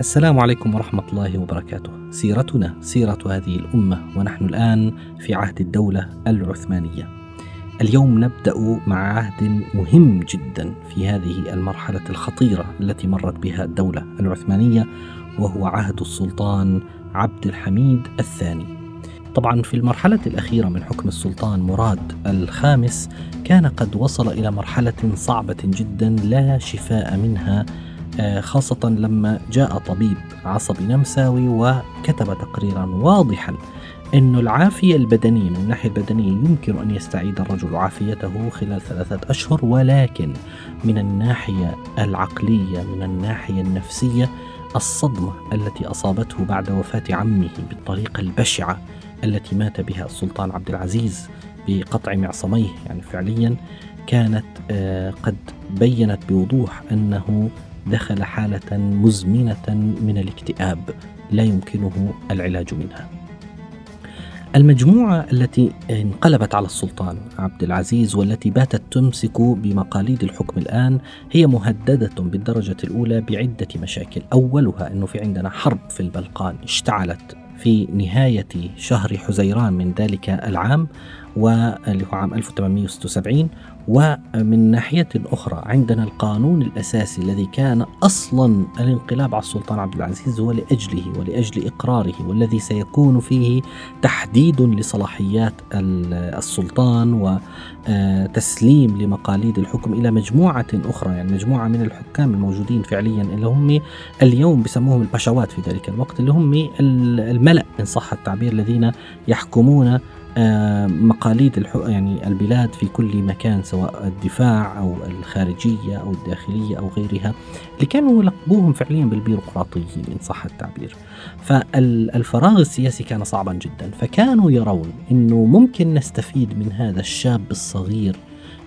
السلام عليكم ورحمة الله وبركاته. سيرتنا سيرة هذه الأمة ونحن الآن في عهد الدولة العثمانية. اليوم نبدأ مع عهد مهم جدا في هذه المرحلة الخطيرة التي مرت بها الدولة العثمانية وهو عهد السلطان عبد الحميد الثاني. طبعا في المرحلة الأخيرة من حكم السلطان مراد الخامس كان قد وصل إلى مرحلة صعبة جدا لا شفاء منها خاصة لما جاء طبيب عصبي نمساوي وكتب تقريرا واضحا أن العافية البدنية من الناحية البدنية يمكن أن يستعيد الرجل عافيته خلال ثلاثة أشهر ولكن من الناحية العقلية من الناحية النفسية الصدمة التي أصابته بعد وفاة عمه بالطريقة البشعة التي مات بها السلطان عبد العزيز بقطع معصميه يعني فعليا كانت آه، قد بينت بوضوح أنه دخل حالة مزمنة من الاكتئاب لا يمكنه العلاج منها. المجموعة التي انقلبت على السلطان عبد العزيز والتي باتت تمسك بمقاليد الحكم الآن هي مهددة بالدرجة الأولى بعدة مشاكل أولها أنه في عندنا حرب في البلقان اشتعلت في نهاية شهر حزيران من ذلك العام واللي هو عام 1876 ومن ناحية أخرى عندنا القانون الأساسي الذي كان أصلا الانقلاب على السلطان عبد العزيز هو لأجله ولأجل إقراره والذي سيكون فيه تحديد لصلاحيات السلطان وتسليم لمقاليد الحكم إلى مجموعة أخرى يعني مجموعة من الحكام الموجودين فعليا اللي هم اليوم بسموهم البشوات في ذلك الوقت اللي هم الملأ إن صح التعبير الذين يحكمون آه، مقاليد يعني البلاد في كل مكان سواء الدفاع أو الخارجية أو الداخلية أو غيرها اللي كانوا يلقبوهم فعليا بالبيروقراطيين إن صح التعبير. فالفراغ السياسي كان صعبا جدا فكانوا يرون إنه ممكن نستفيد من هذا الشاب الصغير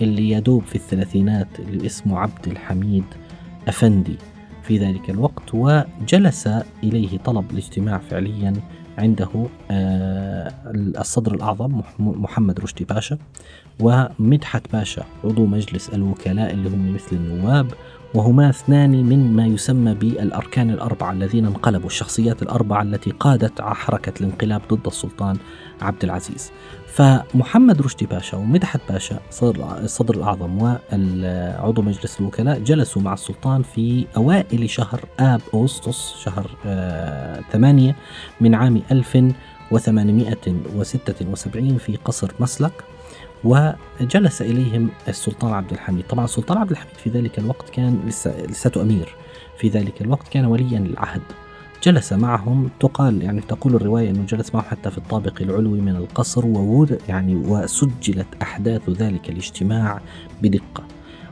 اللي يدوب في الثلاثينات اللي اسمه عبد الحميد أفندي في ذلك الوقت وجلس إليه طلب الاجتماع فعليا عنده آه، الصدر الأعظم محمد رشدي باشا ومدحت باشا عضو مجلس الوكلاء اللي هم مثل النواب. وهما اثنان من ما يسمى بالأركان الأربعة الذين انقلبوا الشخصيات الأربعة التي قادت حركة الانقلاب ضد السلطان عبد العزيز. فمحمد رشدي باشا ومدحت باشا الصدر الأعظم وعضو مجلس الوكلاء جلسوا مع السلطان في أوائل شهر آب أغسطس شهر آه ثمانية من عام 1876 في قصر مسلك. وجلس إليهم السلطان عبد الحميد. طبعا السلطان عبد الحميد في ذلك الوقت كان لسه لساته أمير. في ذلك الوقت كان وليا للعهد. جلس معهم تقال يعني تقول الرواية أنه جلس معهم حتى في الطابق العلوي من القصر وود يعني وسجلت أحداث ذلك الاجتماع بدقة.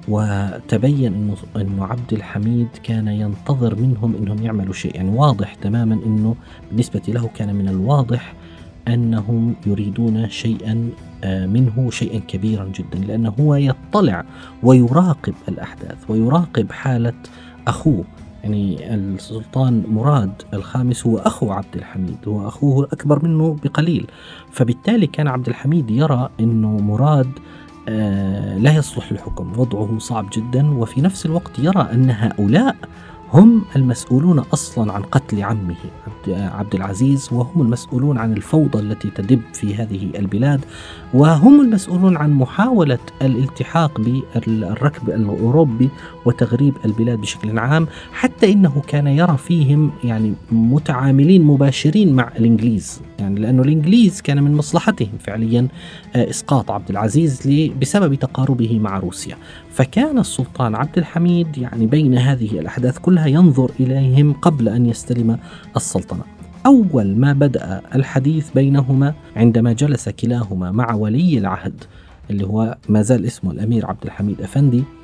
وتبين إنه إنه عبد الحميد كان ينتظر منهم إنهم يعملوا شيء يعني واضح تماما إنه بالنسبة له كان من الواضح أنهم يريدون شيئا منه شيئا كبيرا جدا لأنه هو يطلع ويراقب الأحداث ويراقب حالة أخوه. يعني السلطان مراد الخامس هو أخو عبد الحميد هو أخوه الأكبر منه بقليل. فبالتالي كان عبد الحميد يرى إنه مراد آه، لا يصلح للحكم وضعه صعب جدا. وفي نفس الوقت يرى أن هؤلاء هم المسؤولون أصلا عن قتل عمه عبد العزيز وهم المسؤولون عن الفوضى التي تدب في هذه البلاد وهم المسؤولون عن محاولة الالتحاق بالركب الأوروبي وتغريب البلاد بشكل عام حتى إنه كان يرى فيهم يعني متعاملين مباشرين مع الإنجليز. يعني لأنه الإنجليز كان من مصلحتهم فعليا آه، إسقاط عبد العزيز بسبب تقاربه مع روسيا. فكان السلطان عبد الحميد يعني بين هذه الأحداث كلها ينظر إليهم قبل أن يستلم السلطنة. أول ما بدأ الحديث بينهما عندما جلس كلاهما مع ولي العهد اللي هو ما زال اسمه الأمير عبد الحميد أفندي آه،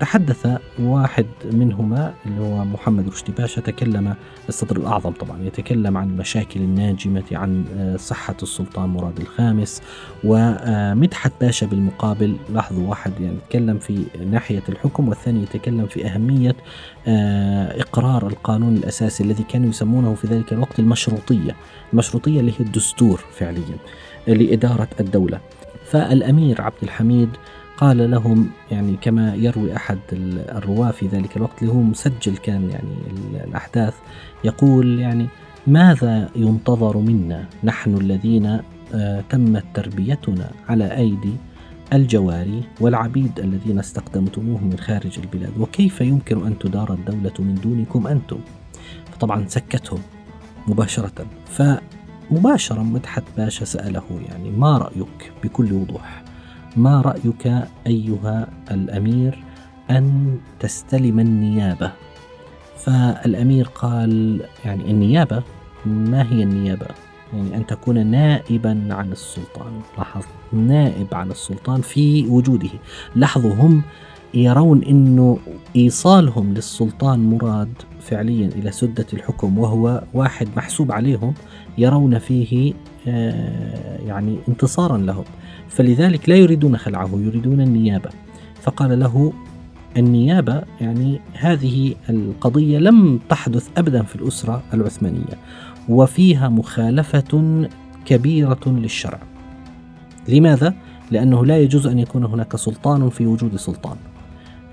تحدث واحد منهما اللي هو محمد رشدي باشا تكلم الصدر الأعظم طبعا يتكلم عن المشاكل الناجمة عن آه، صحة السلطان مراد الخامس ومدحت باشا بالمقابل. لاحظوا واحد يعني يتكلم في ناحية الحكم والثاني يتكلم في أهمية آه، إقرار القانون الأساسي الذي كانوا يسمونه في ذلك الوقت المشروطية المشروطية اللي هي الدستور فعليا لإدارة الدولة. فالأمير عبد الحميد قال لهم يعني كما يروي أحد الرواة في ذلك الوقت اللي هو مسجل كان يعني الأحداث يقول يعني ماذا ينتظر منا؟ نحن الذين آه، تمت تربيتنا على أيدي الجواري والعبيد الذين استخدمتموهم من خارج البلاد وكيف يمكن أن تدار الدولة من دونكم أنتم؟ فطبعا سكتهم مباشرة. فمباشرة مدحت باشا سأله يعني ما رأيك بكل وضوح؟ ما رأيك أيها الأمير أن تستلم النيابة؟ فالأمير قال يعني النيابة؟ ما هي النيابة؟ يعني أن تكون نائبا عن السلطان. لاحظ نائب عن السلطان في وجوده. لاحظوا هم يرون أنه إيصالهم للسلطان مراد فعليا إلى سدة الحكم وهو واحد محسوب عليهم يرون فيه آه، يعني انتصارا لهم. فلذلك لا يريدون خلعه يريدون النيابة. فقال له النيابة يعني هذه القضية لم تحدث أبدا في الأسرة العثمانية وفيها مخالفة كبيرة للشرع. لماذا؟ لأنه لا يجوز أن يكون هناك سلطان في وجود سلطان.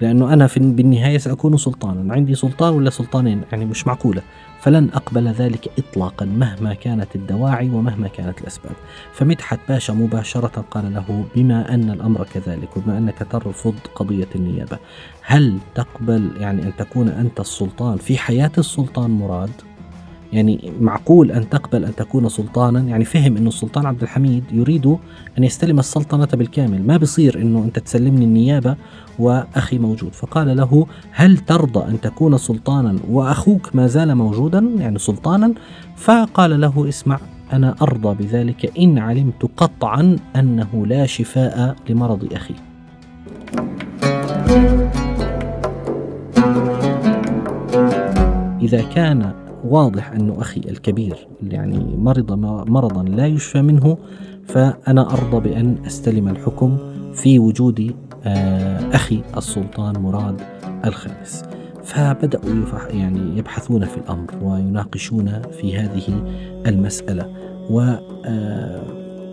لأنه أنا في بالنهاية سأكون سلطانا عندي سلطان ولا سلطانين؟ يعني مش معقولة. فلن أقبل ذلك إطلاقا مهما كانت الدواعي ومهما كانت الأسباب. فمدحت باشا مباشرة قال له بما أن الأمر كذلك وبما أنك ترفض قضية النيابة هل تقبل يعني أن تكون أنت السلطان في حياة السلطان مراد؟ يعني معقول أن تقبل أن تكون سلطانا؟ يعني فهم أنه السلطان عبد الحميد يريد أن يستلم السلطنة بالكامل. ما بصير أنه أنت تسلمني النيابة وأخي موجود. فقال له هل ترضى أن تكون سلطانا وأخوك ما زال موجودا؟ يعني سلطانا. فقال له اسمع أنا أرضى بذلك. إن علمت قطعا أنه لا شفاء لمرض أخي. إذا كان واضح أنه أخي الكبير يعني مرض مرضا لا يشفى منه فأنا أرضى بأن أستلم الحكم في وجود آه، أخي السلطان مراد الخامس فبدأوا يعني يبحثون في الأمر ويناقشون في هذه المسألة. و آه،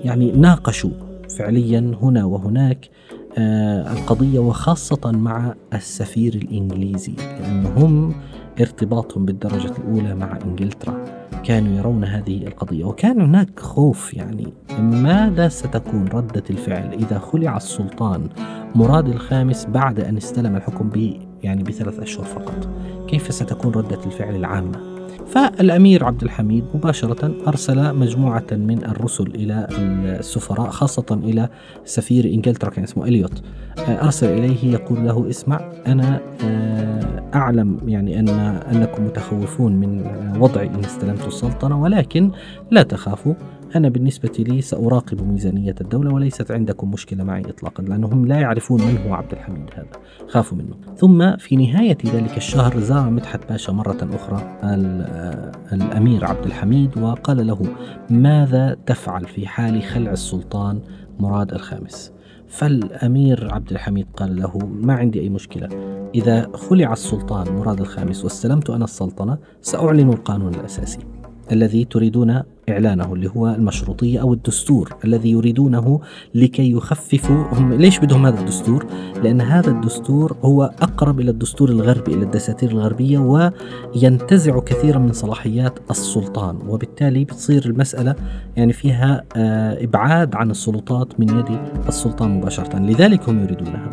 يعني ناقشوا فعليا هنا وهناك آه، القضية وخاصة مع السفير الإنجليزي لأنهم ارتباطهم بالدرجة الأولى مع إنجلترا. كانوا يرون هذه القضية وكان هناك خوف يعني. ماذا ستكون ردة الفعل إذا خلع السلطان مراد الخامس بعد أن استلم الحكم ب يعني بثلاث أشهر فقط؟ كيف ستكون ردة الفعل العامة؟ فالأمير عبد الحميد مباشرة أرسل مجموعة من الرسل إلى السفراء خاصة إلى سفير إنجلترا كان اسمه إليوت. أرسل إليه يقول له اسمع أنا آه، أعلم يعني أن أنكم متخوفون من وضعي إن استلمت السلطنة ولكن لا تخافوا. أنا بالنسبة لي سأراقب ميزانية الدولة وليست عندكم مشكلة معي إطلاقا لأنهم لا يعرفون من هو عبد الحميد هذا. خافوا منه. ثم في نهاية ذلك الشهر زار مدحت باشا مرة أخرى الأمير عبد الحميد وقال له ماذا تفعل في حال خلع السلطان مراد الخامس؟ فالأمير عبد الحميد قال له ما عندي أي مشكلة. إذا خلع السلطان مراد الخامس واستلمت أنا السلطنة سأعلن القانون الأساسي الذي تريدون إعلانه اللي هو المشروطية أو الدستور الذي يريدونه لكي يخففوا هم ليش بدهم هذا الدستور؟ لأن هذا الدستور هو أقرب إلى الدستور الغربي إلى الدساتير الغربية وينتزع كثيرا من صلاحيات السلطان وبالتالي بتصير المسألة يعني فيها آه، إبعاد عن السلطات من يد السلطان مباشرة لذلك هم يريدونها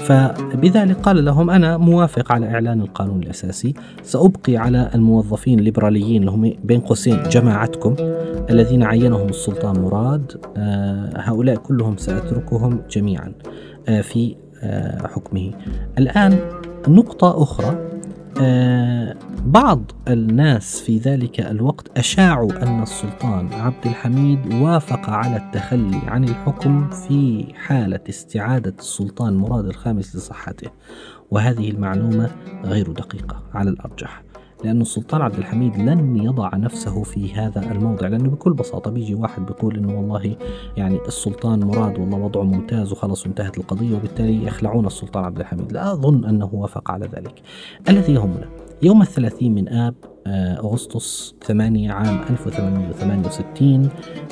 فبذلك قال لهم أنا موافق على إعلان القانون الأساسي سأبقي على الموظفين الليبراليين اللي هم بين قوسين جماعتكم الذين عينهم السلطان مراد. آه، هؤلاء كلهم سأتركهم جميعا آه، في آه، حكمه. الآن نقطة أخرى. بعض الناس في ذلك الوقت أشاعوا أن السلطان عبد الحميد وافق على التخلي عن الحكم في حالة استعادة السلطان مراد الخامس لصحته وهذه المعلومة غير دقيقة على الأرجح. لأن السلطان عبد الحميد لن يضع نفسه في هذا الموضع لأنه بكل بساطة بيجي واحد بيقول إنه والله يعني السلطان مراد والله وضعه ممتاز وخلص انتهت القضية وبالتالي يخلعون السلطان عبد الحميد. لا أظن أنه وافق على ذلك. الذي يهمنا يوم الثلاثين من آب آه، أغسطس 8 عام 1868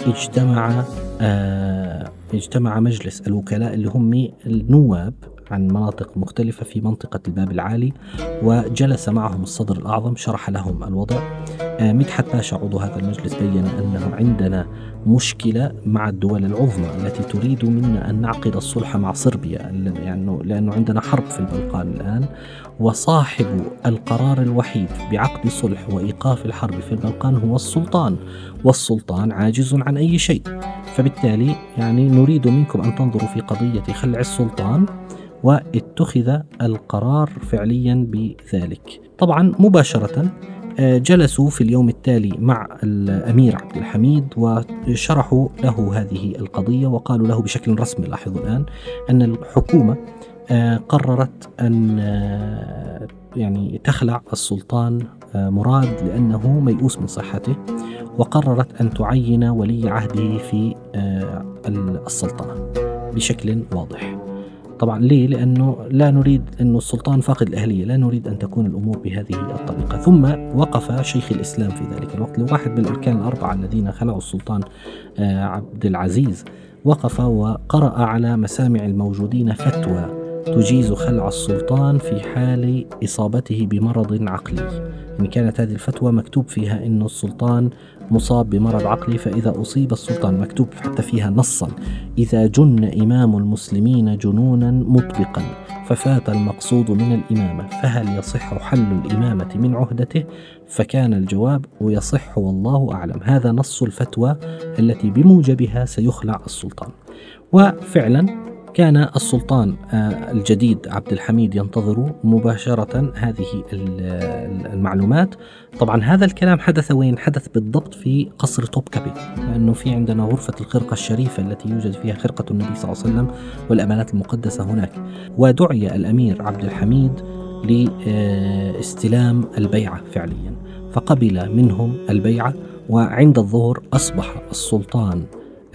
اجتمع آه، اجتمع مجلس الوكلاء اللي هم النواب عن مناطق مختلفة في منطقة الباب العالي وجلس معهم الصدر الأعظم شرح لهم الوضع. آه، مدحت باشا عضو هذا المجلس بين أنه عندنا مشكلة مع الدول العظمى التي تريد منا أن نعقد الصلح مع صربيا يعني لأنه عندنا حرب في البلقان الآن. وصاحب القرار الوحيد بعقد صلح وإيقاف الحرب في البلقان هو السلطان والسلطان عاجز عن أي شيء. فبالتالي يعني نريد منكم أن تنظروا في قضية خلع السلطان. واتخذ القرار فعليا بذلك طبعا مباشرة آه، جلسوا في اليوم التالي مع الأمير عبد الحميد وشرحوا له هذه القضية وقالوا له بشكل رسمي لاحظوا الآن أن الحكومة آه، قررت أن آه، يعني تخلع السلطان مراد لأنه ميؤوس من صحته وقررت أن تعين ولي عهده في السلطنة بشكل واضح. طبعا ليه؟ لأنه لا نريد أنه السلطان فاقد الأهلية لا نريد أن تكون الأمور بهذه الطريقة ثم وقف شيخ الإسلام في ذلك الوقت لواحد من الأركان الأربعة الذين خلعوا السلطان آه، عبد العزيز وقف وقرأ على مسامع الموجودين فتوى تجيز خلع السلطان في حال إصابته بمرض عقلي. يعني كانت هذه الفتوى مكتوب فيها أن السلطان مصاب بمرض عقلي فإذا أصيب السلطان مكتوب حتى فيها نصا. إذا جن إمام المسلمين جنونا مطبقا ففات المقصود من الإمامة. فهل يصح حل الإمامة من عهدته؟ فكان الجواب ويصح والله أعلم. هذا نص الفتوى التي بموجبها سيخلع السلطان. وفعلا كان السلطان آه، الجديد عبد الحميد ينتظر مباشرة هذه المعلومات. طبعا هذا الكلام حدث وين؟ حدث بالضبط في قصر توبكابي لأنه في عندنا غرفة الخرقة الشريفة التي يوجد فيها خرقة النبي صلى الله عليه وسلم والأمانات المقدسة هناك. ودعي الأمير عبد الحميد لاستلام البيعة فعليا فقبل منهم البيعة وعند الظهر أصبح السلطان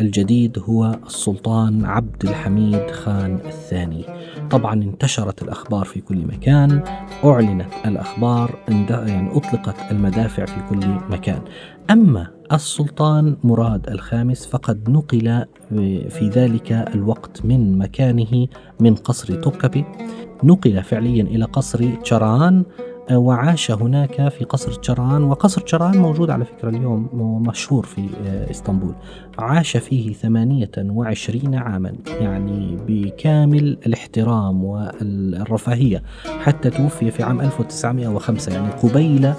الجديد هو السلطان عبد الحميد خان الثاني. طبعا انتشرت الأخبار في كل مكان أعلنت الأخبار يعني أطلقت المدافع في كل مكان. أما السلطان مراد الخامس فقد نقل في ذلك الوقت من مكانه من قصر توبكابي نقل فعليا إلى قصر تشران وعاش هناك في قصر تشران وقصر تشران موجود على فكرة اليوم مشهور في آه، إسطنبول. عاش فيه ثمانية وعشرين عاما يعني بكامل الاحترام والرفاهية حتى توفي في عام 1905 يعني قبيل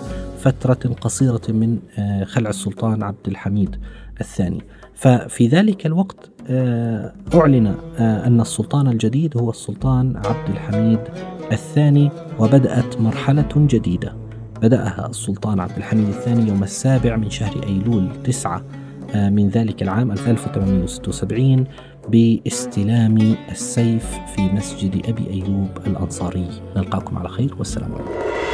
فترة قصيرة من آه، خلع السلطان عبد الحميد الثاني. ففي ذلك الوقت آه، أعلن أن السلطان الجديد هو السلطان عبد الحميد الثاني وبدأت مرحلة جديدة. بدأها السلطان عبد الحميد الثاني يوم السابع من شهر أيلول تسعة آه، من ذلك العام 1876 باستلام السيف في مسجد أبي أيوب الأنصاري. نلقاكم على خير والسلام عليكم.